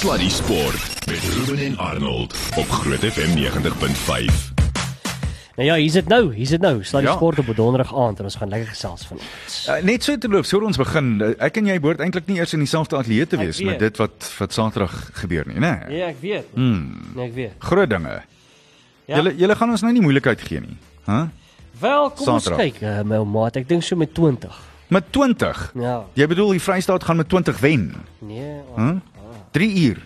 Sluddy Sport met Ruben en Arnold op Groot FM 90.5. Nou ja, hier's dit nou. Hier's dit nou. Sluddy Ja. Sport op 'n donderdag aand en ons gaan lekker gesels vanoggend. Uh, net so te loop, voor ons begin. Uh, ek en jy behoort eintlik nie eers in dieselfde ateljee te wees met dit wat wat Saterdag gebeur nie, né? Nee? Ja, ek weet. Hmm. Nee, ek weet. Groot dinge. Ja. Julle julle gaan ons nou nie moeilikheid gee nie. Hæ? Huh? Wel, kom ons Saterdag. kyk, uh, my maat. Ek dink so met 20. Met 20. Ja. Jy bedoel die Vrystaat gaan met 20 wen. Nee. Hæ? Huh? 3 uur.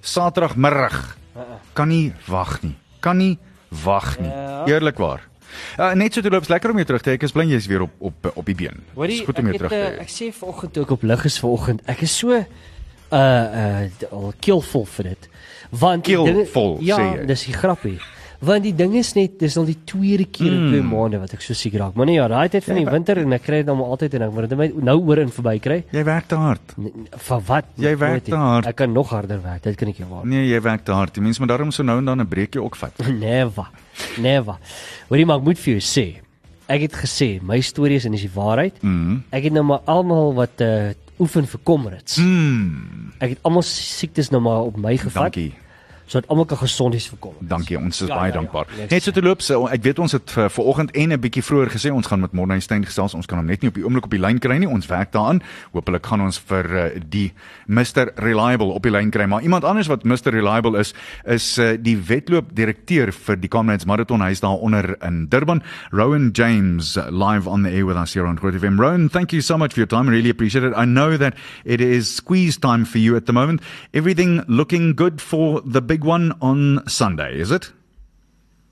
Saterdagmiddag. Uh, uh. Kan nie wag nie. Kan nie wag nie. Ja. Eerlikwaar. Uh, net so te loop, is lekker om jou terug te hê. Ek is bly jy's weer op op op die been. Hoorie, Dis goed om jou terug te uh, hê. ek sê vanoggend toe ek op lig is vanoggend. Ek is so uh uh al keelvol vir dit. Want Keelvol, ja, sê jy? dis die grappie. Want die ding is net dis al die tweede keer in twee maande wat ek so siek raak. Maar nee ja, daai tyd van Ja, die maar- winter en ek kry dit nou maar altyd en ek moet dit nou oor en verby kry. Jy werk te hard. Nee, Van wat? Jy werk te hard. Ek kan nog harder werk. Dit kan ek jou waar. Nee, jy werk te hard. Die mense moet daarom so nou en dan 'n breekie ook vat. Never. Never. Hoorie maar ek moet vir jou sê. Ek het gesê my storie is en dis die waarheid. Mhm. Ek het nou maar almal wat uh oefen vir komrits. Mm. Ek het almal siektes nou maar op my gevat Dankie. Sodat almal kan gesond wees vir komrits. Dankie, ons is Ja, baie ja, ja. dankbaar. Yes. Net so te loop, so ek weet ons het vir vanoggend en 'n bietjie vroeër gesê ons gaan met Morney Steyn gesels. Ons kan hom net nie op die oomblik op die lyn kry nie. Ons werk daaraan. Hoopelik gaan ons vir uh, die Mr Reliable op die lyn kry. Maar iemand anders wat Mr Reliable is, is uh, die wedloopdirekteur vir die Comrades Marathon. Hy's daar onder in Durban. Rowan James live on the air with us here on Groot FM. Rowan, thank you so much for your time. I really appreciate it. I know that it is squeeze time for you at the moment. Everything looking good for the big one on Sunday, is it?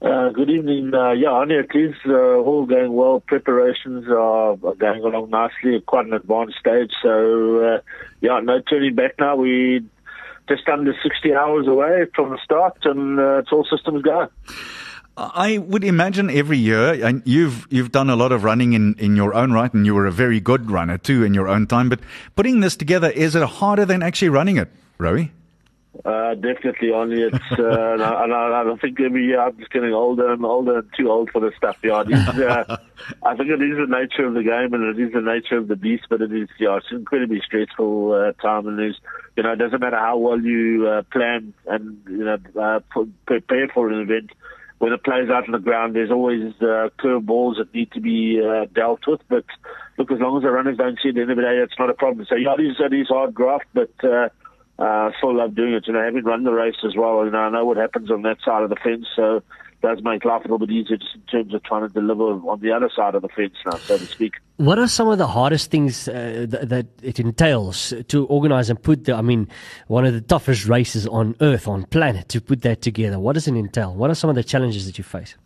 Uh, good evening. Uh, yeah, it is uh, all going well. Preparations are, are going along nicely at quite an advanced stage. So, uh, yeah, no turning back now. We're just under 60 hours away from the start, and uh, it's all systems go. I would imagine every year, and you've you've done a lot of running in, in your own right, and you were a very good runner too in your own time. But putting this together, is it harder than actually running it, Rowie? Uh, definitely, only it's, uh, and, I, and I, I think every year I'm just getting older and older and too old for this stuff. Yeah, it is, uh, I think it is the nature of the game and it is the nature of the beast, but it is, yeah, it's an incredibly stressful uh, time and there's, you know, it doesn't matter how well you uh, plan and, you know, uh, pre- prepare for an event. When it plays out on the ground, there's always uh, curveballs that need to be uh, dealt with. But look, as long as the runners don't see it at the end of the day, it's not a problem. So yeah, it is, it is hard graft, but uh, uh, still love doing it. You know, having run the race as well, you know, I know what happens on that side of the fence, so it does make life a little bit easier just in terms of trying to deliver on the other side of the fence now, so to speak. What are some of the hardest things uh, th- that it entails to organize and put the, I mean, one of the toughest races on earth, on planet, to put that together? What does it entail? What are some of the challenges that you face?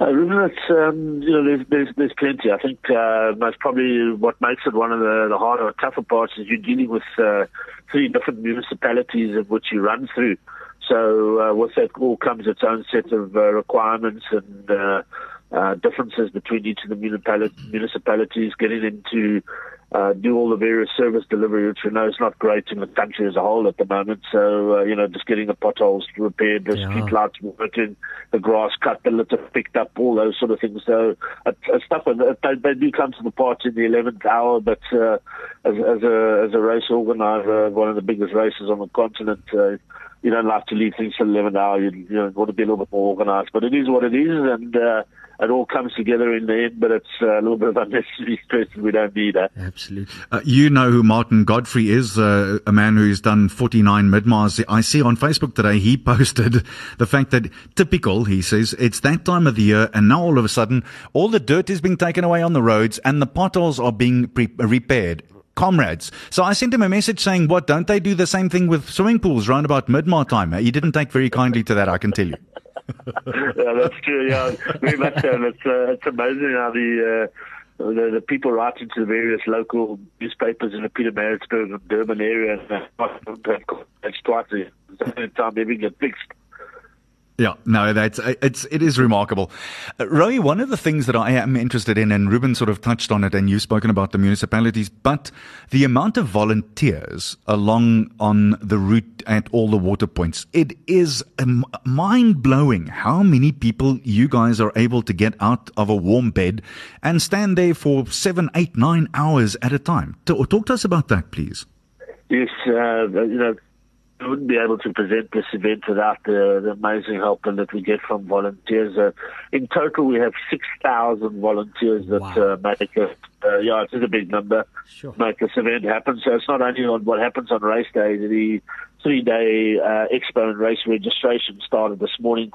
Uh, um, you know, there's, there's, there's plenty. I think uh, most probably what makes it one of the, the harder or tougher parts is you're dealing with uh, three different municipalities of which you run through. So uh, with that all comes its own set of uh, requirements and uh, uh, differences between each of the municipali- municipalities, getting into uh, do all the various service delivery, which we know is not great in the country as a whole at the moment. So, uh, you know, just getting the potholes repaired, the Yeah. street lights working, the grass cut, the litter picked up, all those sort of things. So, uh, uh, stuff, uh, they, they do come to the party in the 11th hour, but uh, as, as, a, as a race organizer, one of the biggest races on the continent, uh, you don't like to leave things till 11th hour. You, you know, want to be a little bit more organized. But it is what it is, and uh, it all comes together in the end, but it's uh, a little bit of unnecessary stress that we don't need. Eh? Absolutely. Uh, you know who Martin Godfrey is, uh, a man who's done 49 Midmar Miles. I see on Facebook today he posted the fact that typical, he says, it's that time of the year and now all of a sudden all the dirt is being taken away on the roads and the potholes are being pre- repaired. Comrades. So I sent him a message saying, what, don't they do the same thing with swimming pools round about Midmar Mile time? He didn't take very kindly to that, I can tell you. yeah, that's true. Yeah, very much so. And it's uh, it's amazing how the. Uh, the, the people writing to the various local newspapers in the Pietermaritzburg and Durban area, and uh, it's twice a time they get fixed. Yeah, no, that's it's it is remarkable. Uh, Roy, one of the things that I am interested in, and Ruben sort of touched on it, and you've spoken about the municipalities, but the amount of volunteers along on the route at all the water points, it is um, mind blowing how many people you guys are able to get out of a warm bed and stand there for seven, eight, nine hours at a time. Talk, talk to us about that, please. Yes, uh, you know, wouldn't be able to present this event without the, the amazing help that we get from volunteers. Uh, in total, we have 6,000 volunteers that Wow. uh, make it. Uh, yeah, it is a big number. Sure. Make this event happen. So it's not only on what happens on race day. The three-day uh, expo and race registration started this morning.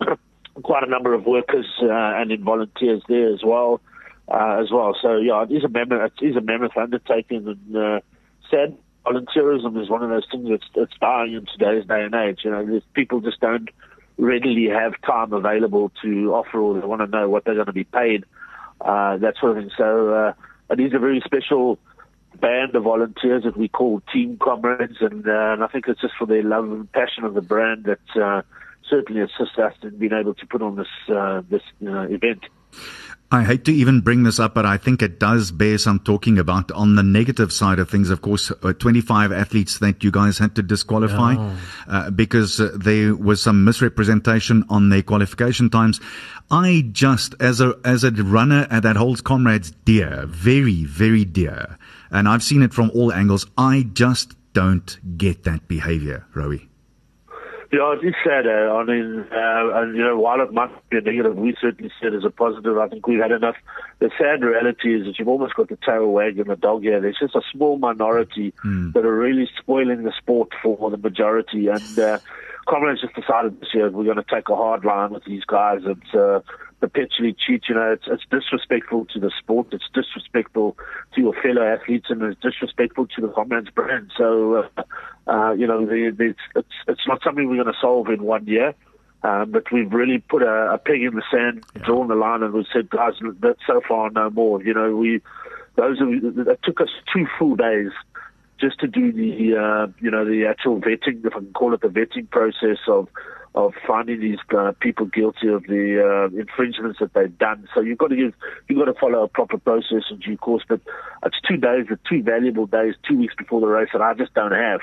Quite a number of workers uh, and in volunteers there as well. Uh, as well, so yeah, it is a mammoth. It is a mammoth undertaking, and uh, sad volunteerism is one of those things that's, that's dying in today's day and age. You know, people just don't readily have time available to offer or they want to know what they're going to be paid, uh, that sort of thing. So uh, it is a very special band of volunteers that we call team comrades, and, uh, and I think it's just for their love and passion of the brand that uh, certainly assists us in being able to put on this uh, this uh, event. I hate to even bring this up, but I think it does bear some talking about. On the negative side of things, of course, uh, 25 athletes that you guys had to disqualify uh, because uh, there was some misrepresentation on their qualification times. I just, as a as a runner uh, that holds comrades dear, very very dear, and I've seen it from all angles. I just don't get that behavior, Rowie. Yeah, it is sad. Uh, I mean, uh, and you know, while it might be a negative, we certainly see it as a positive. I think we've had enough. The sad reality is that you've almost got the tail wagging the dog here. There's just a small minority that are really spoiling the sport for the majority. And uh, Comrades just decided this year we're going to take a hard line with these guys and uh, perpetually cheat. You know, it's, it's disrespectful to the sport. It's disrespectful to your fellow athletes, and it's disrespectful to the Comrades brand. So, uh, uh, you know, the, the, it's, it's it's not something we're going to solve in one year. Um, but we've really put a, a peg in the sand, drawn the line, and we said, guys, that's so far no more. You know, we those are, it took us two full days just to do the uh, you know the actual vetting, if I can call it the vetting process of of finding these uh, people guilty of the uh, infringements that they've done. So you've got to give, you've got to follow a proper process in due course. But it's two days, it's two valuable days, two weeks before the race that I just don't have.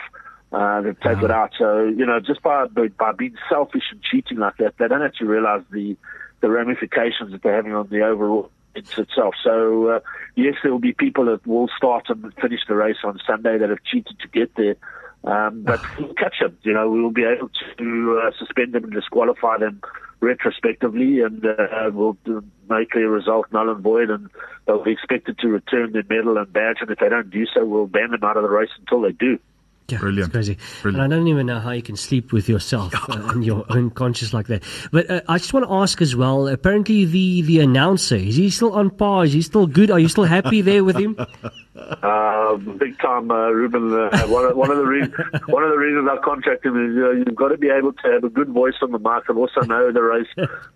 Uh, to take it out. So, you know, just by, by being selfish and cheating like that, they don't actually realize the, the ramifications that they're having on the overall itself. So, uh, yes, there will be people that will start and finish the race on Sunday that have cheated to get there. Um, but we'll catch them. You know, we will be able to uh, suspend them and disqualify them retrospectively, and uh, we'll make their result null and void, and they'll be expected to return their medal and badge. And if they don't do so, we'll ban them out of the race until they do. Yeah, Brilliant. It's crazy. Brilliant. And I don't even know how you can sleep with yourself uh, and your own conscience like that. But uh, I just want to ask as well. Apparently, the the announcer is he still on par? Is he still good? Are you still happy there with him? Uh, big time, uh, Ruben. Uh, one, of, one of the re- one of the reasons I contract him is uh, you've got to be able to have a good voice on the mic and also know the race.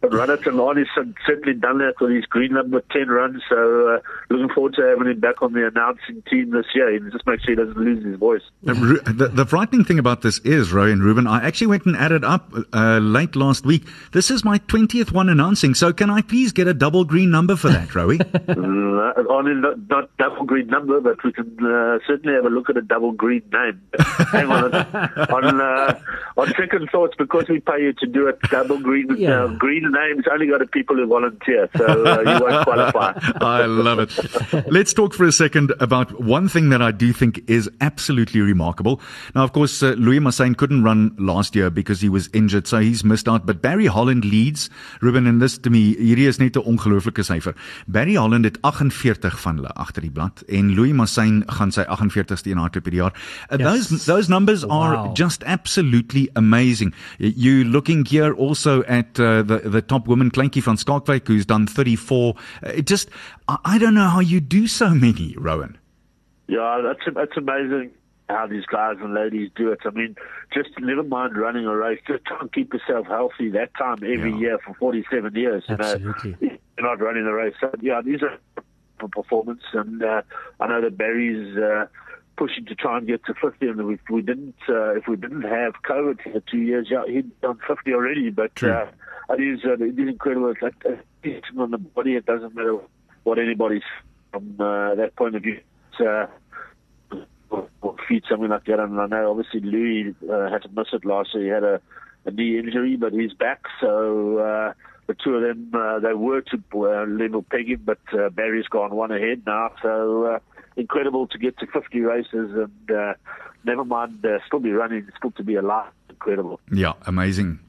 But run it and Arnie's certainly done that with his green number ten runs. So uh, looking forward to having him back on the announcing team this year. And just make sure he doesn't lose his voice. Ru- The, the frightening thing about this is, Roy and Ruben, I actually went and added up uh, late last week. This is my 20th one announcing, so can I please get a double green number for that, Rowie? Uh, Arnie, not, not double green number, but we can uh, certainly have a look at a double green name. Hang on, on uh, on second thoughts, because we pay you to do it, double green Yeah. uh, green names only go to people who volunteer, so uh, you won't qualify. I love it. Let's talk for a second about one thing that I do think is absolutely remarkable. Now, of course, uh, Louis Massyn couldn't run last year because he was injured, so he's missed out. But Barry Holland leads. Ruben, and this to me, hierdie is net 'n ongelooflike syfer. Barry Holland het 48 van hulle agter die blad en Louis Massyn gaan sy 48ste een hardloop hierdie jaar. Uh, Yes. Those those numbers are just absolutely amazing. Y- You looking here also at uh, the the top woman Kleintjie van Schalkwyk who's done 34. Uh, It just I, I don't know how you do so many, Rowan. Yeah, that's that's amazing how these guys and ladies do it. I mean, just never mind running a race, just try and keep yourself healthy that time every Yeah. year for 47 years. You Absolutely. know, you're not running the race. So, yeah, these are for performance, and uh, I know that Barry's. Uh, pushing to try and get to 50 and if we didn't uh, if we didn't have covid for two years yeah he'd done 50 already but True. uh, it is uh, it is incredible it's like, uh, on the body it doesn't matter what anybody's from uh, that point of view it's, uh, feed something like that. And I know obviously Louis uh, had to miss it last year. He had a, a knee injury, but he's back. So uh, the two of them, uh, they were to uh, level peg him, but uh, Barry's gone one ahead now. So uh, incredible to get to 50 races and uh, never mind uh, still be running, still to be alive. Incredible. Yeah, amazing.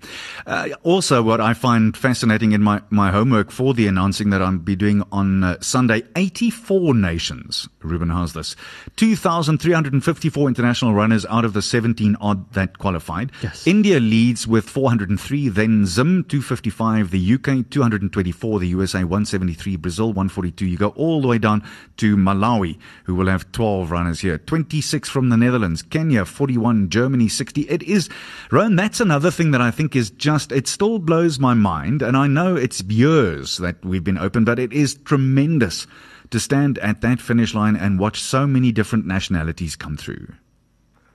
Uh, also, what I find fascinating in my, my homework for the announcing that I'll be doing on uh, Sunday 84 nations, Ruben has this 2,354 international runners out of the 17 odd that qualified. Yes. India leads with 403, then Zim 255, the UK 224, the USA 173, Brazil 142. You go all the way down to Malawi, who will have 12 runners here, 26 from the Netherlands, Kenya 41, Germany 60. It is, Rowan, that's another thing that I think is just, it still blows my mind. And I know it's years that we've been open, but it is tremendous to stand at that finish line and watch so many different nationalities come through.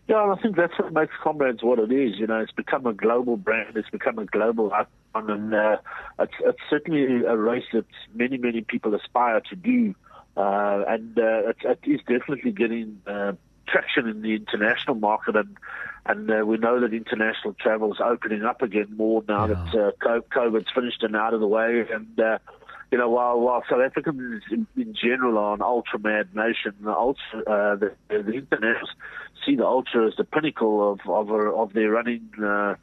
Yeah, and I think that's what makes Comrades what it is. You know, it's become a global brand. It's become a global icon, and uh, it's, it's certainly a race that many, many people aspire to do. Uh, and uh, it, it is definitely getting uh, traction in the international market, and and uh, we know that international travel is opening up again more now Yeah. that uh, COVID's finished and out of the way, and. Uh, you know, while while South Africans in, in general are an ultra mad nation, the ultra uh, the, the internationals see the ultra as the pinnacle of of, of their running uh,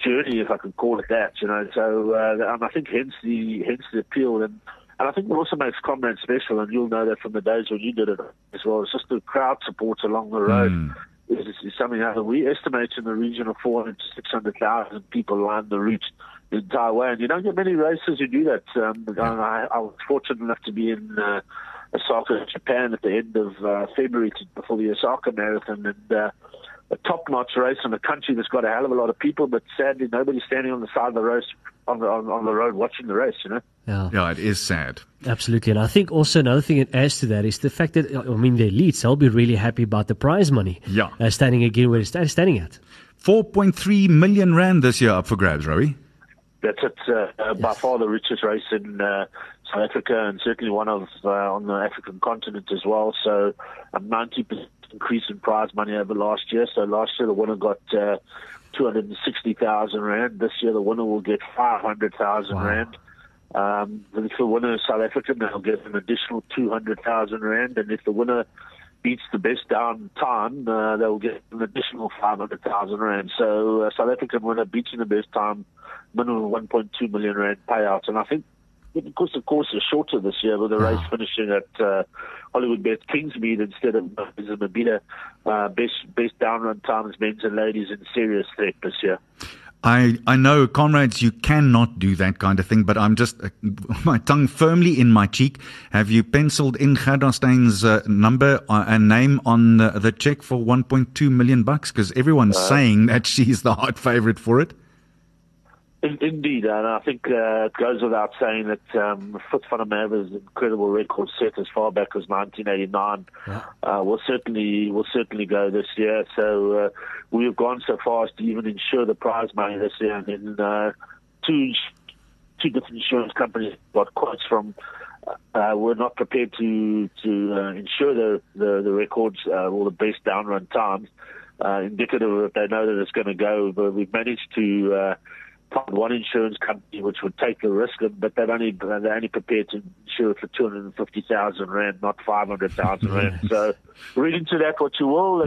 journey, if I can call it that. You know, so uh, and I think hence the hence the appeal, and and I think what also makes Comrade special, and you'll know that from the days when you did it as well. It's just the crowd support along the road. Mm. Is, is something that we estimate in the region of 400 to 600,000 people line the route the entire way. And you don't get many races who do that. Um, I, I was fortunate enough to be in uh, Osaka, Japan at the end of uh, February to, before the Osaka Marathon. And uh, a top-notch race in a country that's got a hell of a lot of people, but sadly nobody's standing on the side of the road on the on, on the road watching the race. You know. Yeah. Yeah, it is sad. Absolutely. And I think also another thing that adds to that is the fact that, I mean, the elites, they'll be really happy about the prize money. Yeah. Uh, standing again where it's sta- standing at. 4.3 million rand this year up for grabs, Rowie. That's it. Uh, uh, By far the richest race in uh, South Africa, and certainly one of uh, on the African continent as well. So 90% increase in prize money over last year. So last year the winner got uh, 260,000 rand. This year the winner will get 500,000 Wow. rand. Um, if the winner is South African, they'll get an additional 200,000 rand, and if the winner beats the best down time, uh, they'll get an additional 500,000 rand. So uh, South African winner beating the best time, minimum 1.2 million rand payout. And I think because the course is shorter this year, with the race finishing at uh, Hollywood Bet Kingsmead instead of Mabhida, uh, best best down run times, men's and ladies, in serious threat this year. I, I know, comrades, you cannot do that kind of thing, but I'm just, uh, my tongue firmly in my cheek. Have you penciled in Gerda uh, number uh, and name on the, the check for 1.2 million bucks? Because everyone's saying that she's the hot favorite for it. In, indeed, and I think uh, it goes without saying that um, Frith van der Merwe's incredible record set as far back as 1989 uh, will certainly will certainly go this year. So uh, we have gone so far as to even insure the prize money this year, and then uh, two two different insurance companies got quotes from. Uh, were not prepared to to uh, insure the, the the records uh, or the best down run times, uh, indicative that they know that it's going to go. But we've managed to uh, one insurance company which would take the risk, of but they're only they're only prepared to insure it for two hundred and fifty thousand rand, not five hundred thousand rand. So read into that what you will.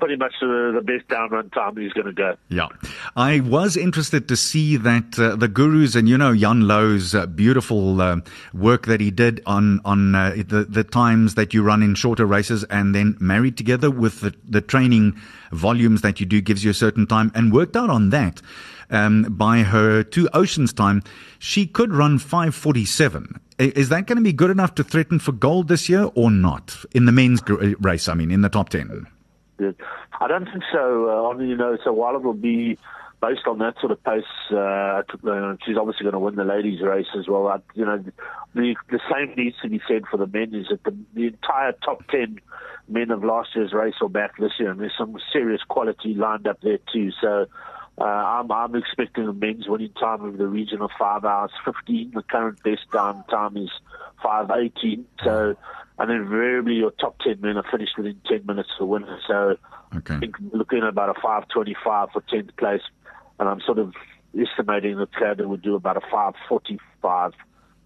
Pretty much the, the best down run time he's going to go. Yeah. I was interested to see that uh, the gurus and, you know, Jan Lowe's uh, beautiful uh, work that he did on, on uh, the, the times that you run in shorter races and then married together with the, the training volumes that you do gives you a certain time and worked out on that. Um, by her two oceans time, she could run 547. Is that going to be good enough to threaten for gold this year or not? In the men's uh, race, I mean, in the top 10. I don't think so. Uh, you know, so while it will be based on that sort of pace, uh, uh, she's obviously going to win the ladies' race as well. I, you know, the the same needs to be said for the men. Is that the, the entire top ten men of last year's race are back this year, and there's some serious quality lined up there too. So. Uh, I'm, I'm expecting a men's winning time of the region of 5 hours 15. The current best down time is 5.18. So, and invariably your top 10 men are finished within 10 minutes for winner. So, Okay. I think looking at about a 525 for 10th place, and I'm sort of estimating that Claudia would do about a 545.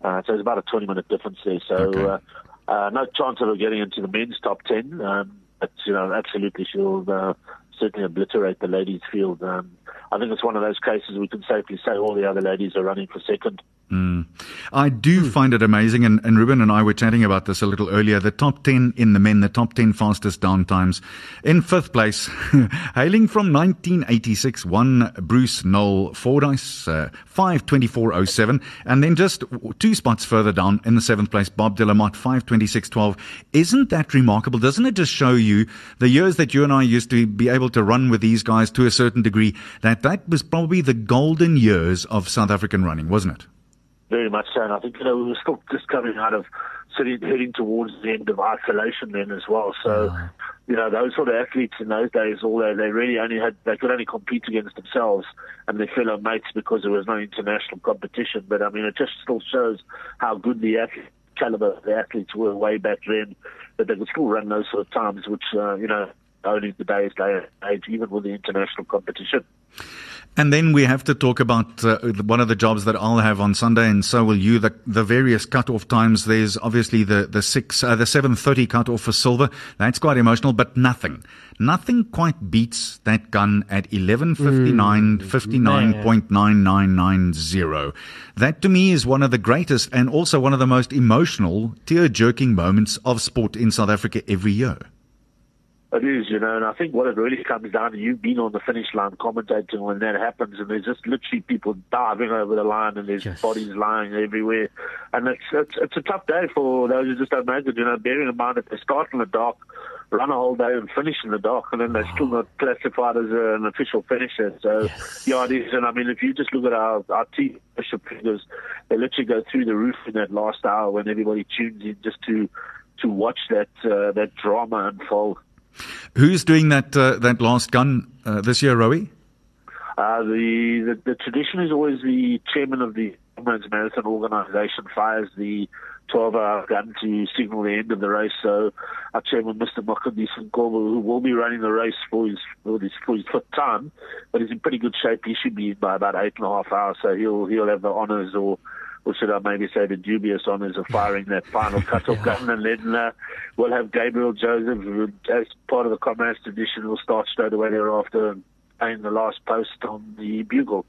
Uh, so it's about a 20 minute difference there. So Okay. uh, uh, no chance of her getting into the men's top 10. Um, but you know, absolutely, she'll uh, certainly obliterate the ladies' field. Um, I think it's one of those cases we can safely say all the other ladies are running for second. Mm. I do mm. find it amazing, and, and Ruben and I were chatting about this a little earlier. The top 10 in the men, the top 10 fastest down times. In fifth place, hailing from 1986, one Bruce Noel Fordyce, uh, 524.07. And then just two spots further down in the seventh place, Bob de la Motte, 526.12. Isn't that remarkable? Doesn't it just show you the years that you and I used to be able to run with these guys to a certain degree, that that was probably the golden years of South African running, wasn't it? Very much so, and I think you know we were still just coming out of sitting heading towards the end of isolation then as well. So, you know, those sort of athletes in those days, although they really only had they could only compete against themselves and their fellow mates because there was no international competition. But I mean, it just still shows how good the athlete, caliber of the athletes were way back then that they could still run those sort of times, which uh, you know only today's day and age, even with the international competition. And then we have to talk about uh, one of the jobs that I'll have on Sunday, and so will you. The, the various cut-off times. There's obviously the the six, uh, the seven thirty cut-off for silver. That's quite emotional, but nothing, nothing quite beats that gun at eleven fifty nine, mm, fifty nine point nine nine nine zero. That to me is one of the greatest, and also one of the most emotional, tear-jerking moments of sport in South Africa every year. It is, you know, and I think what it really comes down to, you've been on the finish line commentating when that happens, and there's just literally people diving over the line, and there's yes. bodies lying everywhere, and it's, it's it's a tough day for those who just don't make it. You know, bearing in mind if they start in the dark, run a whole day and finish in the dark, and then they're still not classified as a, an official finisher. So, yes. yeah, it is. And I mean, if you just look at our our team figures, they literally go through the roof in that last hour when everybody tunes in just to to watch that uh, that drama unfold. Who's doing that uh, that last gun uh, this year, Rowie? Uh, the, the, the tradition is always the chairman of the Comrades Marathon Organization fires the 12 hour gun to signal the end of the race. So our chairman, Mr. Mqondisi Ngcobo, who will be running the race for his, for his, for his fifth time, but he's in pretty good shape. He should be in by about eight and a half hours. So he'll, he'll have the honors or or should I maybe say the dubious honours of firing that final cut-off yeah. gun, and then uh, we'll have Gabriel Joseph, who, as part of the comrades tradition, will start straight away thereafter and playing the last post on the bugle.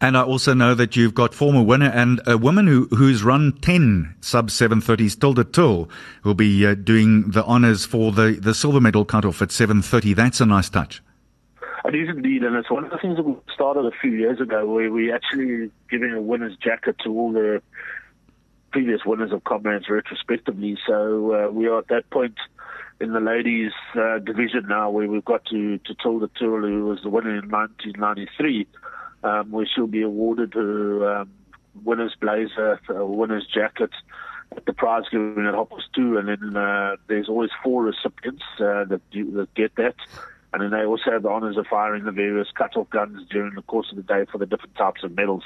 And I also know that you've got former winner and a woman who who's run 10 sub 730s, Tilda Tull, who'll be uh, doing the honours for the, the silver medal cut-off at 730. That's a nice touch. It is indeed, and it's one of the things that we started a few years ago where we actually giving a winner's jacket to all the previous winners of comrades retrospectively. So uh, we are at that point in the ladies uh, division now where we've got to, to Tilda Tull, who was the winner in 1993, um, where she'll be awarded her um, winner's blazer, winner's jacket, at the prize giving at Hoppers 2, and then uh, there's always four recipients uh, that, do, that get that. And then they also have the honours of firing the various cut-off guns during the course of the day for the different types of medals.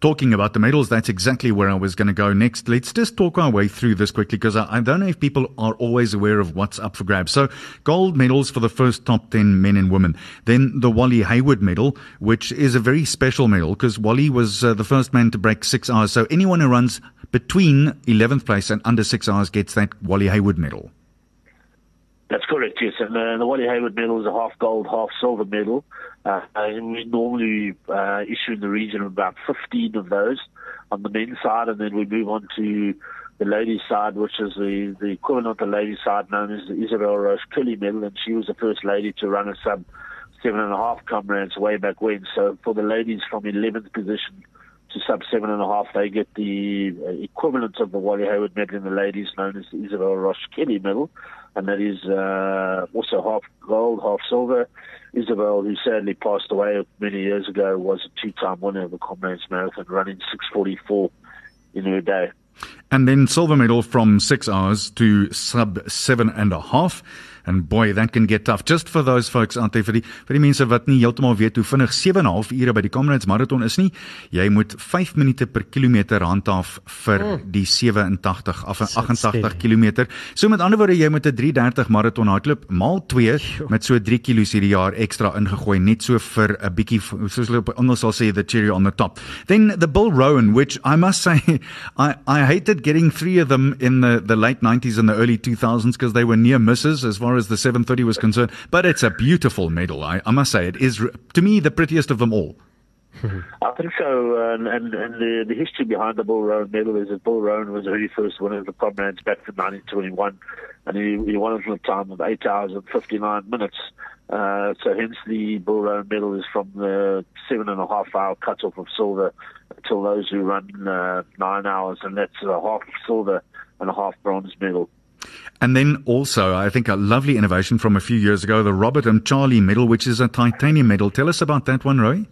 Talking about the medals, that's exactly where I was going to go next. Let's just talk our way through this quickly because I, I, don't know if people are always aware of what's up for grabs. So, gold medals for the first top 10 men and women. Then the Wally Hayward medal, which is a very special medal because Wally was uh, the first man to break six hours. So, anyone who runs between 11th place and under six hours gets that Wally Hayward medal. That's correct, yes. And uh, the Wally Hayward medal is a half gold, half silver medal. Uh, and we normally uh, issue in the region of about 15 of those on the men's side, and then we move on to the ladies' side, which is the, the equivalent of the ladies' side known as the Isabel Roche Kelly medal, and she was the first lady to run a sub seven and a half comrades way back when. So for the ladies from 11th position to sub seven and a half, they get the uh, equivalent of the Wally Hayward medal in the ladies, known as the Isabel Roche Kelly medal and that is uh, also half gold, half silver. Isabel, who sadly passed away many years ago, was a two-time winner of the Comrades Marathon, running 6:44 in her day. And then silver medal from six hours to sub seven and a half. And boy, that can get tough just for those folks out there vir die vir die mense wat nie heeltemal weet hoe vinnig 7 en 'n half ure by die Comrades marathon is nie. Jy moet 5 minute per kilometer handhaaf vir oh. die 87 af 88 km. So met ander woorde, jy moet 'n 330 marathon hardloop maal 2 met so 3 kg hierdie jaar ekstra ingegooi net so vir 'n bietjie soos hulle op Engels sal sê the cherry on the top. Then the Bull Rowan which I must say I I hated getting three of them in the, the late 90s and the early 2000s because they were near misses as far as the 730 was concerned. But it's a beautiful medal. I, I must say, it is, to me, the prettiest of them all. I think so, and, and, and the, the history behind the Bill Rowan medal is that Bill Rowan was the very first winner of the Comrades back in 1921, and he, he won it in a time of 8 hours and 59 minutes. Uh, so hence the Bill Rowan medal is from the seven and a half hour cutoff of silver until those who run uh, nine hours, and that's a half silver and a half bronze medal. And then also, I think a lovely innovation from a few years ago, the Robert Mtshali medal, which is a titanium medal. Tell us about that one, Roy.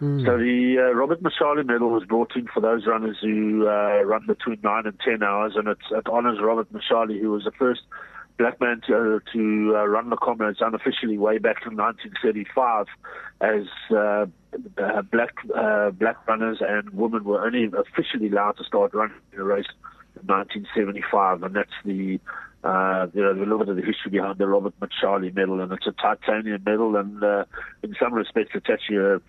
Mm. So the uh, Robert Mtshali medal was brought in for those runners who uh, run between nine and ten hours, and it's, it honours Robert Mtshali, who was the first black man to, uh, to uh, run the comrades unofficially way back in 1935, as uh, uh, black uh, black runners and women were only officially allowed to start running the race in 1975, and that's the uh, you know, a little bit of the history behind the Robert Mtshali medal, and it's a titanium medal, and uh, in some respects, it's actually a,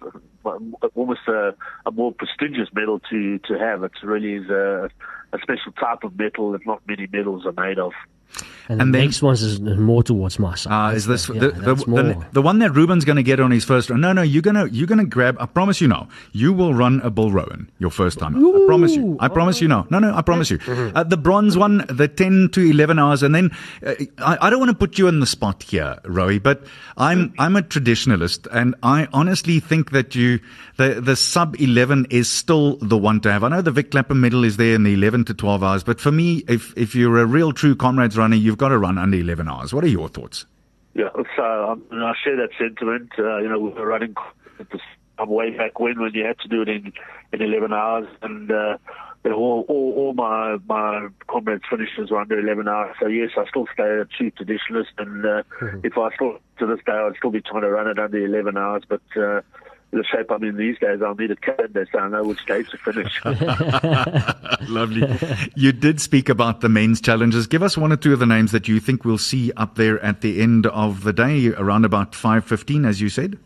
almost a, a more prestigious medal to to have. It really is a, a special type of metal that not many medals are made of. And, and the then, next one is more towards my side. Ah, uh, is this yeah, the, the, the, the, one that Ruben's going to get on his first run? No, no, you're gonna you're gonna grab. I promise you no, you will run a Bill Rowan your first time. Ooh, I promise you. I promise you now. No, no, I promise you. Mm-hmm. Uh, the bronze one, the ten to eleven hours, and then uh, I, I, don't want to put you in the spot here, Roy, but I'm I'm a traditionalist, and I honestly think that you the the sub eleven is still the one to have. I know the Vic Clapham medal is there in the eleven to twelve hours, but for me, if if you're a real true comrades runner, you've got to run under 11 hours. What are your thoughts? Yeah, so um, I share that sentiment. Uh, you know, we were running way back when when you had to do it in, in 11 hours, and uh, all, all, all my my comrades finishes were under 11 hours. So yes, I still stay a true traditionalist, and uh, mm-hmm. if I still to this day, I'd still be trying to run it under 11 hours, but. Uh, the shape I'm in these days, I'll need a calendar so I know which day to finish. Lovely. You did speak about the men's challenges. Give us one or two of the names that you think we'll see up there at the end of the day, around about 5.15, as you said.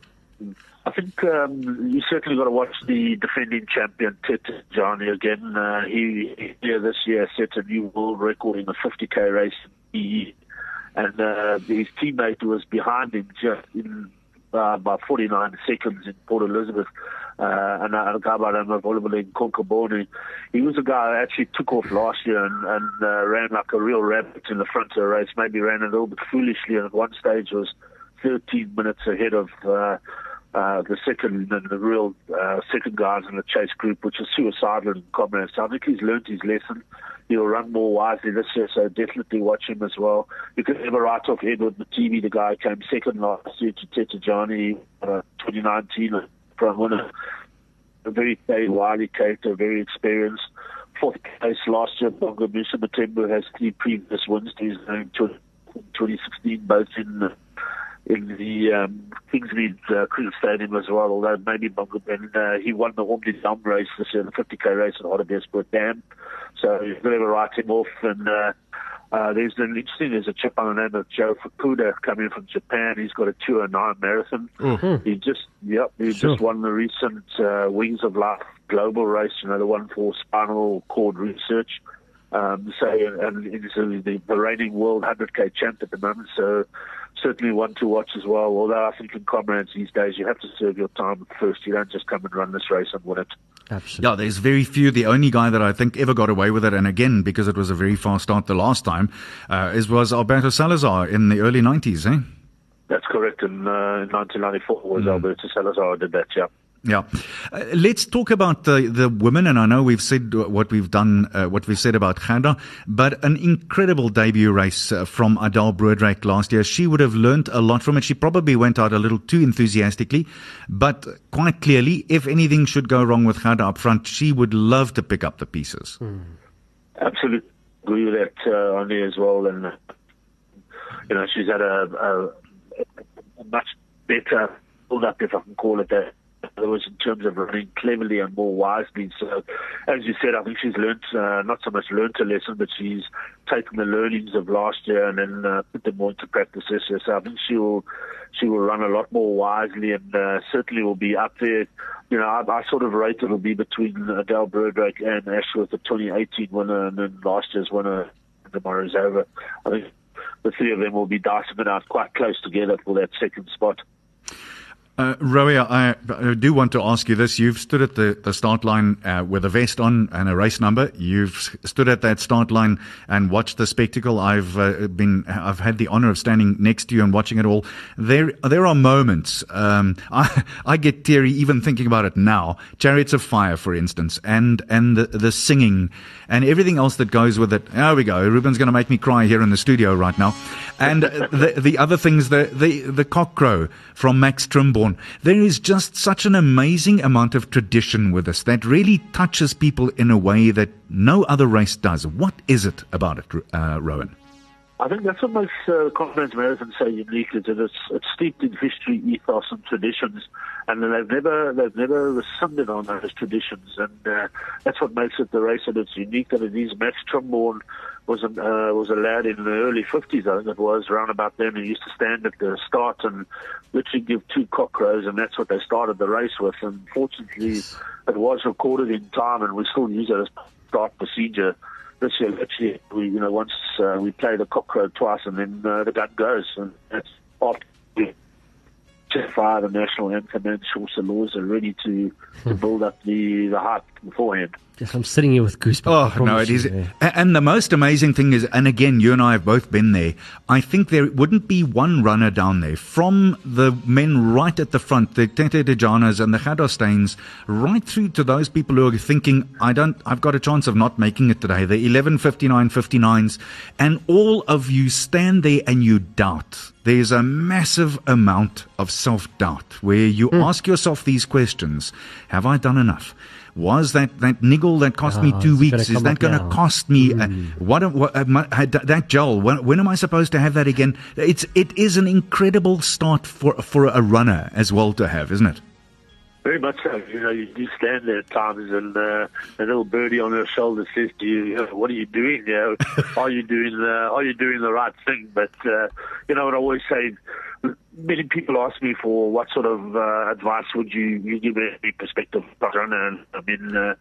I think um, you certainly got to watch the defending champion Tete Dijana again. Uh, he, he this year set a new world record in the 50k race, and uh, his teammate was behind him just in uh, by 49 seconds in Port Elizabeth. Uh, and uh, a guy by the name of Oliver Konkaboni. He was a guy that actually took off last year and, and uh, ran like a real rabbit in the front of the race. Maybe ran a little bit foolishly, and at one stage was 13 minutes ahead of uh, uh, the second and the real uh, second guys in the chase group, which is suicidal and common. So I think he's learned his lesson. He'll run more wisely this year, so definitely watch him as well. You can never write off Edward Mothibi, the guy who came second last year to Tete Dijana, uh, 2019 from winner. A very wily character, very experienced. Fourth place last year, Bongmusa Mthembu has three previous wins. He's going to 2016, both in in the um, Kingsmead uh, Cricket Stadium as well, although maybe Bongo Ben, uh, he won the Om Die Dam race this year, the 50k race at Hartbeespoort Dam. So you've got to write him off. And uh, uh, there's an interesting, there's a chap by the name of Joe Fukuda coming from Japan. He's got a 209 marathon. Mm-hmm. He just, yep, he sure. just won the recent uh, Wings of Life global race, you know, the one for spinal cord research. Um, so, and he's the, the reigning world 100k champ at the moment. So, certainly one to watch as well. Although I think in comrades these days, you have to serve your time first. You don't just come and run this race and win it. Absolutely. Yeah, there's very few. The only guy that I think ever got away with it, and again, because it was a very fast start the last time, uh, is was Alberto Salazar in the early 90s, eh? That's correct. In, uh, in 1994 was mm. Alberto Salazar did that, yeah. Yeah, uh, let's talk about the the women, and I know we've said what we've done, uh, what we've said about Gerda, but an incredible debut race uh, from Adele Broodryk last year. She would have learnt a lot from it. She probably went out a little too enthusiastically, but quite clearly, if anything should go wrong with Gerda up front, she would love to pick up the pieces. Mm. Absolutely agree with that, uh, on as well, and you know she's had a, a, a much better build up, if I can call it that other words, in terms of running cleverly and more wisely. So, as you said, I think she's learnt uh, not so much learnt a lesson, but she's taken the learnings of last year and then uh, put them more into practice this year. So I think she will she will run a lot more wisely and uh, certainly will be up there. You know, I, I sort of rate it'll be between Adele Broodryk and Ashworth, the 2018 winner, and then last year's winner, the Morozova. I think the three of them will be dicing it out quite close together for that second spot. Uh, I, I, do want to ask you this. You've stood at the, the start line uh, with a vest on and a race number. You've stood at that start line and watched the spectacle. I've uh, been, I've had the honor of standing next to you and watching it all. There, there are moments. Um, I, I get teary even thinking about it now. Chariots of Fire, for instance, and and the, the singing and everything else that goes with it. There we go. Ruben's going to make me cry here in the studio right now. And the the other things, the the the cock crow from Max Trimborn there is just such an amazing amount of tradition with us that really touches people in a way that no other race does. What is it about it, uh, Rowan? I think that's what makes uh, Comrades Marathon so unique is that it's, it's steeped in history, ethos, and traditions, and they've never they've never rescinded on those traditions, and uh, that's what makes it the race that it's unique. That it is Max Trimborn was uh, was a lad in the early 50s, I think it was, around about then. He used to stand at the start and literally give two cock crows, and that's what they started the race with. And fortunately, it was recorded in time, and we still use it as start procedure. This year, literally, we you know once uh, we play the cock crow twice, and then uh, the gun goes, and that's after fire the national anthem and Shosholoza are ready to, to build up the, the hype beforehand. Yes, I'm sitting here with goosebumps. Oh no, it is. You, and the most amazing thing is, and again, you and I have both been there. I think there wouldn't be one runner down there from the men right at the front, the Tete Dijanas and the Gerda Steyns, right through to those people who are thinking, I don't, I've got a chance of not making it today. The 11:59 59s, and all of you stand there and you doubt. There's a massive amount of self doubt where you mm. ask yourself these questions: Have I done enough? Was that that niggle that cost oh, me two weeks is that going to cost me mm. uh, hmm. what, what uh, my, uh, that gel when, when am i supposed to have that again it's it is an incredible start for for a runner as well to have isn't it very much so. You know, you do stand there at times, and uh, a little birdie on her shoulder says to you, you know, "What are you doing? You know, are you doing the Are you doing the right thing?" But uh, you know, what I always say, many people ask me for what sort of uh, advice would you, you give a perspective runner, and I mean, uh,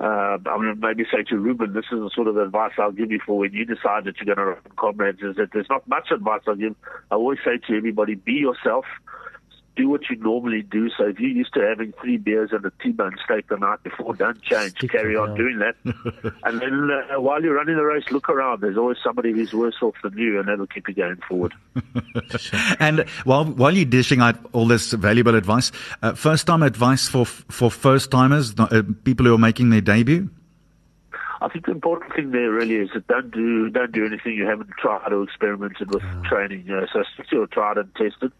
uh, I'm to maybe say to Ruben, this is the sort of advice I'll give you for when you decide that you're going to run comrades. Is that there's not much advice I'll give. I always say to everybody, be yourself do what you normally do. So if you're used to having three beers and a T-bone steak the night before, don't change. Stick Carry on doing that. and then uh, while you're running the race, look around. There's always somebody who's worse off than you, and that'll keep you going forward. and while while you're dishing out all this valuable advice, uh, first time advice for for first timers, uh, people who are making their debut. I think the important thing there really is that don't do don't do anything you haven't tried or experimented with oh. training. You know, so stick to your tried and tested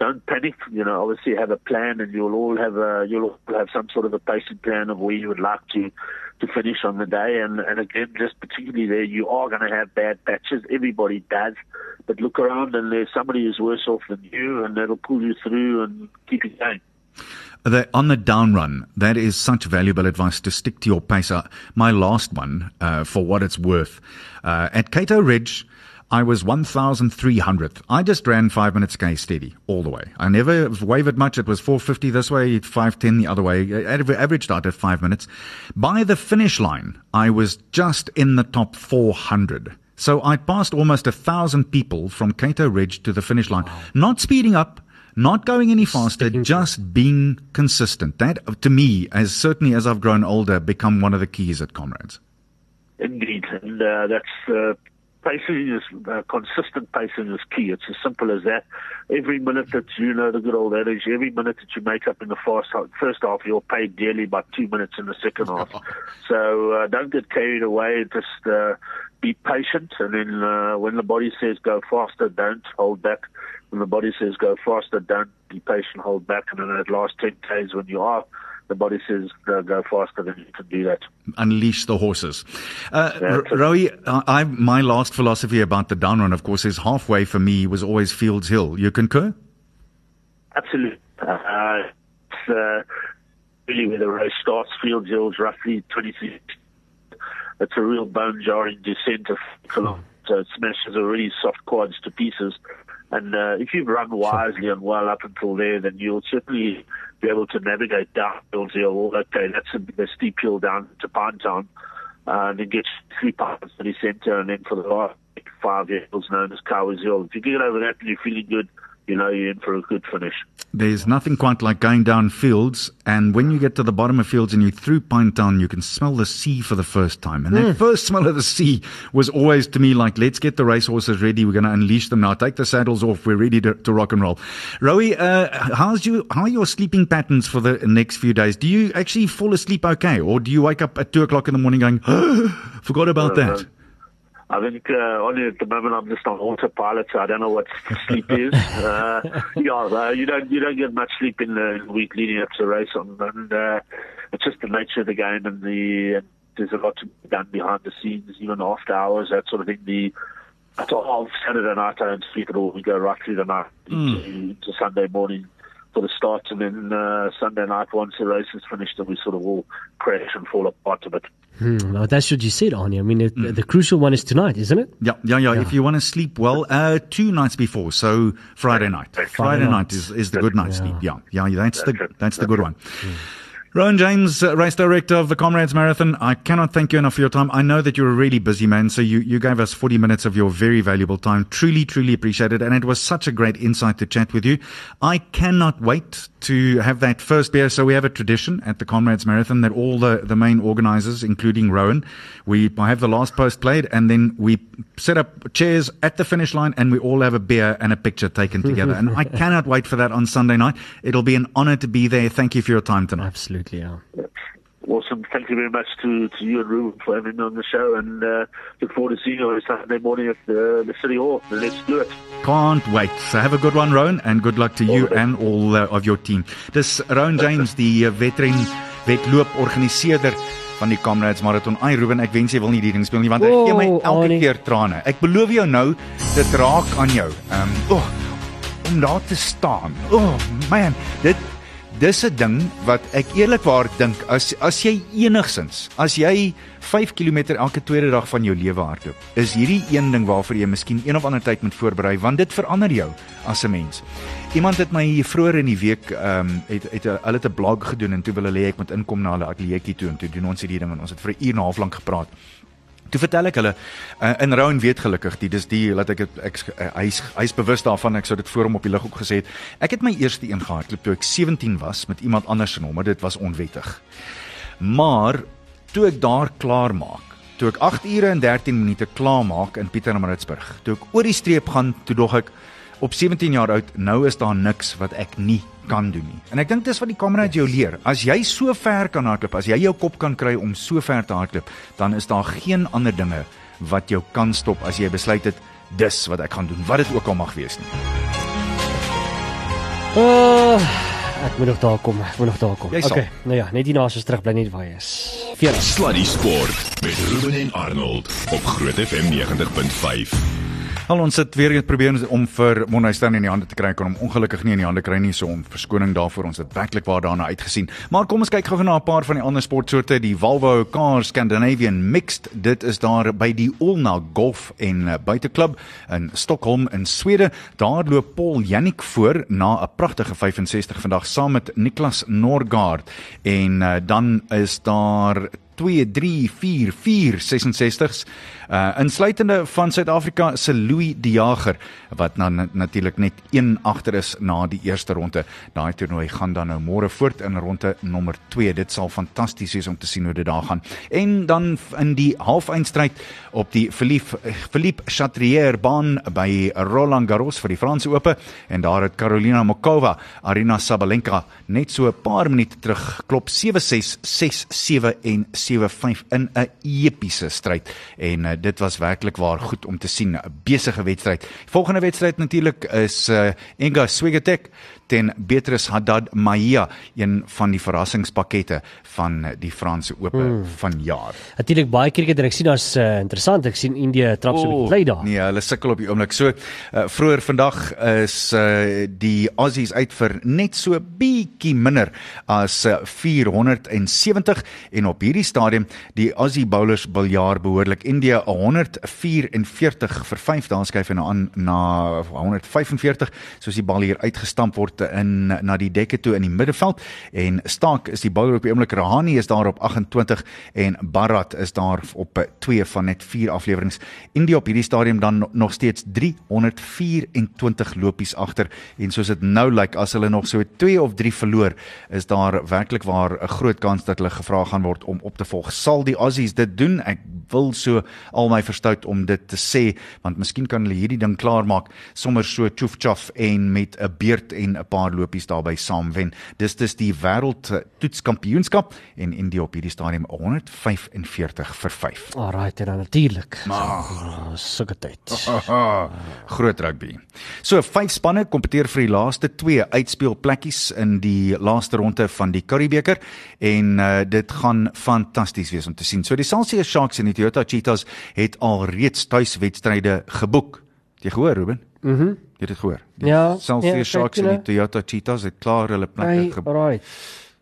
don't panic. You know, obviously have a plan, and you'll all have a you'll all have some sort of a pacing plan of where you would like to to finish on the day. And and again, just particularly there, you are going to have bad patches. Everybody does, but look around, and there's somebody who's worse off than you, and that'll pull you through and keep you going. The, on the down run, that is such valuable advice to stick to your pace. Uh, my last one, uh, for what it's worth, uh, at Cato Ridge, I was 1,300th. I just ran five minutes K steady all the way. I never wavered much. It was 450 this way, 510 the other way. Averaged out at five minutes. By the finish line, I was just in the top 400. So I passed almost a thousand people from Cato Ridge to the finish line. Wow. Not speeding up, not going any faster, just being consistent. That, to me, as certainly as I've grown older, become one of the keys at Comrades. Indeed, and uh, that's uh, pacing is uh, consistent pacing is key. It's as simple as that. Every minute that you know the good old adage, every minute that you make up in the first half, first half, you're paid dearly by two minutes in the second half. so uh, don't get carried away. Just uh, be patient, and then uh, when the body says go faster, don't hold back. When the body says go faster, don't be patient, hold back. And then that last ten days when you are the body says go, go faster, than you can do that. Unleash the horses. Uh, R- Rowie, I, my last philosophy about the down run, of course, is halfway for me was always Fields Hill. You concur? Absolutely. Uh, it's, uh, really where the race starts. Field Hill's roughly 23. It's a real bone jarring descent of kilometers. So it smashes already soft quads to pieces. And uh, if you've run wisely and well up until there, then you'll certainly be able to navigate down Field Hill. Okay, that's a, a steep hill down to Pinetown. Uh, and then get three pounds to the centre, and then for the last five hills known as Cowies Hill. If you get over that and you're feeling good, you know you're in for a good finish. There's nothing quite like going down fields, and when you get to the bottom of fields and you're through Pinetown, you can smell the sea for the first time. And that first smell of the sea was always to me like, let's get the racehorses ready. We're going to unleash them now. Take the saddles off. We're ready to, to rock and roll. Rowie, uh, how's you? How are your sleeping patterns for the next few days? Do you actually fall asleep okay, or do you wake up at two o'clock in the morning going, forgot about Uh, that? I think uh, only at the moment I'm just on autopilot, so I don't know what sleep is. Uh, yeah, uh, you don't you don't get much sleep in the week leading up to the race, on, and uh, it's just the nature of the game, and the and there's a lot to be done behind the scenes, even after hours, that sort of thing. The of Saturday night I don't sleep at all. We go right through the night into, into Sunday morning for the start, and then uh, Sunday night once the race is finished, and we sort of all crash and fall apart a bit. Hmm, well, that's what you said, Arnie. I mean, it, the crucial one is tonight, isn't it? Yeah, yeah, yeah. If you want to sleep well, uh, two nights before, so Friday night. Friday night. night is, is the good night's Yeah. sleep. Yeah, yeah. That's the That's it. that's the good one. Rowan James, uh, race director of the Comrades Marathon. I cannot thank you enough for your time. I know that you're a really busy man, so you, you gave us 40 minutes of your very valuable time. Truly, truly appreciate it. And it was such a great insight to chat with you. I cannot wait to have that first beer. So we have a tradition at the Comrades Marathon that all the, the main organizers, including Rowan, we have the last post played and then we set up chairs at the finish line and we all have a beer and a picture taken together. and I cannot wait for that on Sunday night. It'll be an honor to be there. Thank you for your time tonight. Absolutely, yeah. Awesome. Thank you very much to, to you and Ruben for having me on the show and uh, look forward to seeing you on Saturday morning at the, the City Hall. Let's do it. Can't wait. So have a good one, Rowan, and good luck to you and all uh, of your team. Dis Rowan James, die uh, wedren wedloop organiseerder van die Comrades Marathon. Ai Ruben, ek wens jy wil nie die ding speel nie want hy Oh, gee my elke Arnie. keer trane. Ek beloof jou nou, dit raak aan jou. Ehm, um, oh, om daar te staan. Oh man, dit dis 'n ding wat ek eerlikwaar dink as as jy enigsins, as jy 5 km elke tweede dag van jou lewe hardloop, is hierdie een ding waarvoor jy miskien een of ander tyd moet voorberei want dit verander jou as 'n mens. Iemand het my vroeër in die week ehm um, het het hulle het 'n blog gedoen en toe wil hulle hê ek moet inkom na hulle ateljeetjie toe en toe doen ons hierdie ding en ons het vir 'n uur en 'n half lank gepraat. Toe vertel ek hulle uh, in Rowan weet gelukkig die dis die laat ek het ek uh, hy's hy's bewus daarvan ek sou dit voor hom op die lig ook gesê het. Ek het my eerste een gehardloop toe ek 17 was met iemand anders se nommer. Dit was onwettig. Maar toe ek daar klaar maak, toe ek 8 ure en 13 minute klaar maak in Pietermaritzburg, toe ek oor die streep gaan, toe dog ek op 17 jaar oud, nou is daar niks wat ek nie kan doen nie. En ek dink dis wat die kamerad jou leer. As jy so ver kan hardloop, as jy jou kop kan kry om so ver te hardloop, dan is daar geen ander dinge wat jou kan stop as jy besluit het dis wat ek gaan doen, wat dit ook al mag wees nie. Uh, ek moet nog daar kom. Ek moet nog daar kom. Jy. Okay. Nou ja, net hierna as ons terug bly net waar jy is. 40. Sluddy Sport met Ruben en Arnold op Groot FM 90.5. Al ons het weer probeer om vir Monastern in die hande te kry kon hom ongelukkig nie in die hande kry nie so om verskoning daarvoor ons het werklik waar daarna uitgesien. Maar kom ons kyk gou na 'n paar van die ander sportsoorte, die Volvo Car Scandinavian Mixed. Dit is daar by die Olna Golf en uh, Buiteklub in Stockholm in Swede. Daar loop Paul Jannik voor na 'n pragtige 65 vandag saam met Niklas Norgard en uh, dan is daar 2 3 4 4 66s uh insluitende van Suid-Afrika se Louis De Jager wat nou na, natuurlik net 1 agter is na die eerste ronde. Daai toernooi gaan dan nou môre voort in ronde nommer 2. Dit sal fantasties wees om te sien hoe dit daar gaan. En dan in die halfeindstryd op die Philippe Philippe Chatrier baan by Roland Garros vir die Franse Ope en daar het Carolina Mokova Arina Sabalenka net so 'n paar minute terug klop 7-6 6-7 en 7-5 in 'n epiese stryd en uh, dit was werklik waar goed om te sien 'n besige wedstryd. Volgende wedstryd natuurlik is uh, Enga Swiatek teen Beatrice Haddad Maia, een van die verrassingspakkette van die Franse Ope mm. vanjaar. Natuurlik baie krieket en ek sien daar's uh, interessant. Ek sien Indië trap so 'n bietjie bly daar. Nee, hulle sukkel op die oomblik. So uh, vroeër vandag is uh, die Aussies uit vir net so bietjie minder as uh, 470 en op hierdie stadium die Aussie bowlers biljaar behoorlik. India 144 vir 5 daar skuif nou aan na 145 soos die bal hier uitgestamp word in na die dekke toe in die middelveld en Staak is die bowler op die oomblik Rahani is daar op 28 en Bharat is daar op 2 van net 4 afleweringe. India op hierdie stadium dan nog steeds 324 lopies agter en soos dit nou lyk as hulle nog so 2 of 3 verloor is daar werklik waar 'n groot kans dat hulle gevra gaan word om op te volg. Sal die Aussies dit doen? Ek wil so al my verstout om dit te sê want miskien kan hulle hierdie ding klaarmaak sommer so tjof tjof en met 'n beurt en 'n paar lopies daarbey saam wen. Dis dis die wêreld toetskampioenskap en India op hierdie stadium 145 vir 5. Alraai, dan natuurlik. Maar sulke tyd. Groot rugby. So vyf spanne kompeteer vir die laaste 2 uitspelplekkies in die laaste ronde van die Curriebeeker en uh, dit gaan fantasties wees om te sien. So die Celsius Sharks en die Toyota Cheetahs het al reeds tuiswedstryde geboek. Het jy gehoor, Ruben? Mhm. Mm jy het dit gehoor. Die Ja, Celsius ja, Sharks en die Toyota Cheetahs het klaar hulle plekke Hey, geboek.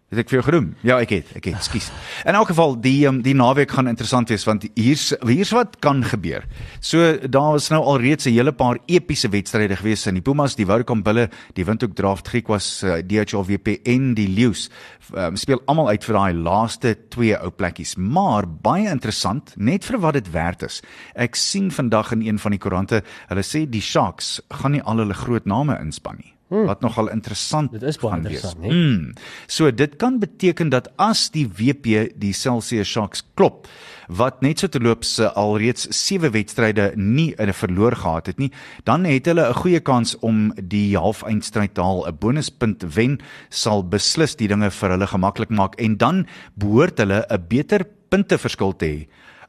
Het ek vir jou genoem? Ja, ek het, ek het, skus. In elk geval die um, die naweek gaan interessant wees want hier's hier's wat kan gebeur. So daar was nou al reeds 'n hele paar epiese wedstryde gewees in die Pumas, die Vodacom Bulle, die Windhoek Draft Griekwas, uh, DHL WP en die Leeu's um, speel almal uit vir daai laaste twee ou plekkies. Maar baie interessant, net vir wat dit werd is. Ek sien vandag in een van die koerante, hulle sê die Sharks gaan nie al hulle groot name inspann nie. Hmm. Wat nogal interessant Dit is baie interessant, hè? Mm. So dit kan beteken dat as die WP die Celsius Sharks klop wat net so terloops uh, alreeds 7 wedstryde nie in 'n verloor gehad het nie, dan het hulle 'n goeie kans om die halfeindstryd te haal. 'n Bonuspunt wen sal beslis die dinge vir hulle gemaklik maak en dan behoort hulle 'n beter punteverskil te hê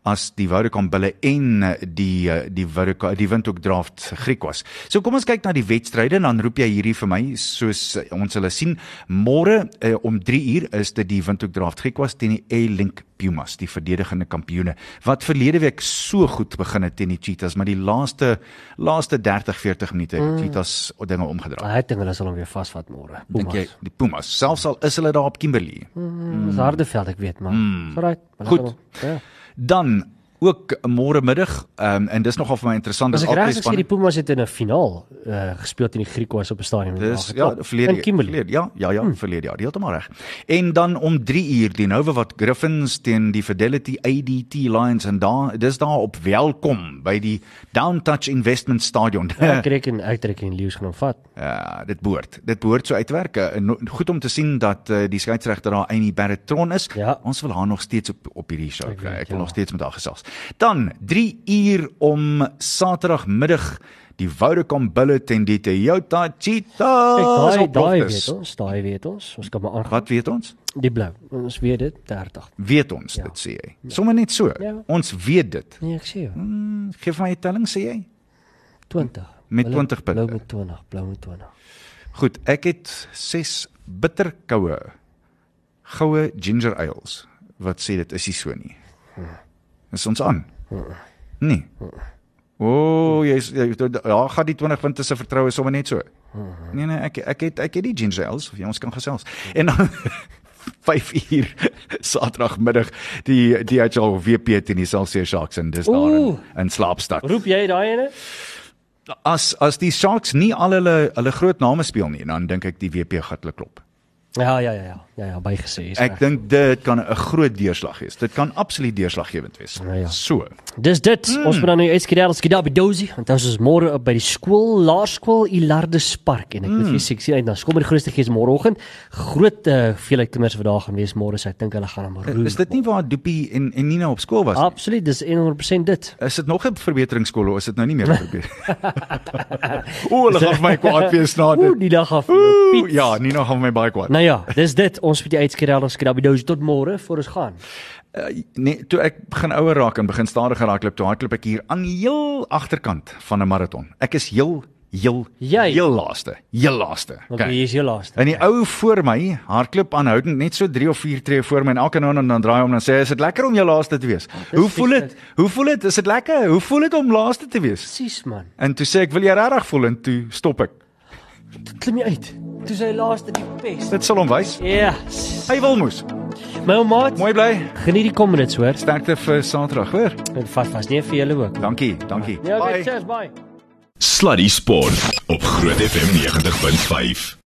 as die Vodacom Bulle en eh, die eh, die Vodacom die Windhoek Draft Griekwas. So kom ons kyk na die wedstryde en dan roep jy hierdie vir my soos eh, ons hulle sien môre uh, om 3 uur is dit die Windhoek Draft Griekwas teen die A-Link Pumas, die verdedigende kampioene wat verlede week so goed begin het teen die Cheetahs, maar die laaste laaste 30-40 minute het die Cheetahs dinge omgedraai. Hy dink hulle sal hom weer vasvat môre. Dink jy die Pumas, selfs al is hulle daar op Kimberley. Mm, dis harde veld ek weet, maar mm. maar Goed. Ja. Dan ook môre middag um, en dis nogal vir my interessant As ek reg albei is, sê die Pumas het in 'n finaal uh, gespeel teen die Griekwas op 'n stadion. en Dis ja, verlede verlede ja, ja, ja, hmm. verlede jaar, heeltemal reg. En dan om 3 uur die Nova wat Griffins teen die Fidelity ADT Lions en daar dis daar op welkom by die Downtouch Investment Stadion. Ja, ek reken uittrekking leeu's gaan hom vat. Ja, dit behoort. Dit behoort so uit te werk. Eh, Goed om te sien dat uh, die skeieregter daar Amy Barretron is. Ja. Ons wil haar nog steeds op op hierdie show. Ek Ek, weet, ek wil ja. nog steeds met haar gesels. Dan 3 uur om Saterdagmiddag die Vodacom Bulle teen die Toyota. Kyk, daai op daai weet ons, daai weet ons. Ons kan maar aangaan. Wat weet ons? Die blou. Ons weet dit 30. Weet ons Ja. dit sê jy. Sommige net so. Ja. Ons weet dit. Nee, ek sê jou. Hmm, Geef my 'n telling sê jy. 20. Met Blou- 20 punte. Blou met 20, blou met 20. Goed, ek het 6 bitterkoue goue ginger ales wat sê dit is nie so nie. Is ons aan? Nee. O, oh, jy's jy, ja, gaan die 20 punte se vertroue sommer net so. Nee nee, ek ek het ek het die ginger ales, jy ons kan gesels. En dan 5 uur Saterdagmiddag die DHL WP teen die Celsius Sharks en dis daar in, in Slaapstad. Roep jy daai ene? As as die Sharks nie al hulle hulle groot name speel nie, dan dink ek die WP gaan hulle klop. Ja, ja, ja, ja. Ja, ja, bygesê. is Ek dink dit kan 'n groot deurslag wees. Dit kan absoluut deurslaggewend wees. Nou ja. So. Dis dit. Mm. Ons moet dan nou gedabi dosie. Want ons is môre op by die skool, laerskool Ilardes Park en ek moet vir sien uit na skool met die grootste gees môreoggend. Groot uh, veelheid kinders wat daar gaan wees môre, so ek dink hulle gaan hom roer. Is dit nie waar Doopie en en Nina op skool was nie? Absoluut, dis 100% dit. Is dit nog 'n verbeteringsskool of is dit nou nie meer verbeter? o, hulle gaan vir my kwaad wees na dit. die dag af. Ooh, Ja, Nina gaan vir my baie kwaad. Nou ja, dis dit. Ons moet die uitskree as gedabi dosie tot môre voor ons gaan. Uh, nee, toe ek begin ouer raak en begin stadiger raak, loop toe hardloop ek hier aan heel agterkant van 'n maraton. Ek is heel heel Jy. heel laaste, heel laaste. Okay, hier is jou laaste. En die ou voor my hardloop aanhoudend net so 3 of 4 tree voor my en elke nou en dan draai hy om en sê is dit lekker om jou laaste te wees. Hoe voel dit? Hoe voel dit? Is dit lekker? Hoe voel dit om laaste te wees? Presies man. En toe sê ek wil jy regtig voel en toe stop ek. Klim jy uit. Toe sy laaste die pes. Dit sal hom wys. Ja. Hy wil moes. My ou maat, Mooi bly. geniet die kom minutes hoor. Sterkte vir Saterdag, hoor. En vas vas nie vir julle ook. Dankie, dankie. Ja, okay, cheers, bye. Sluddy Sport op Groot FM 90.5.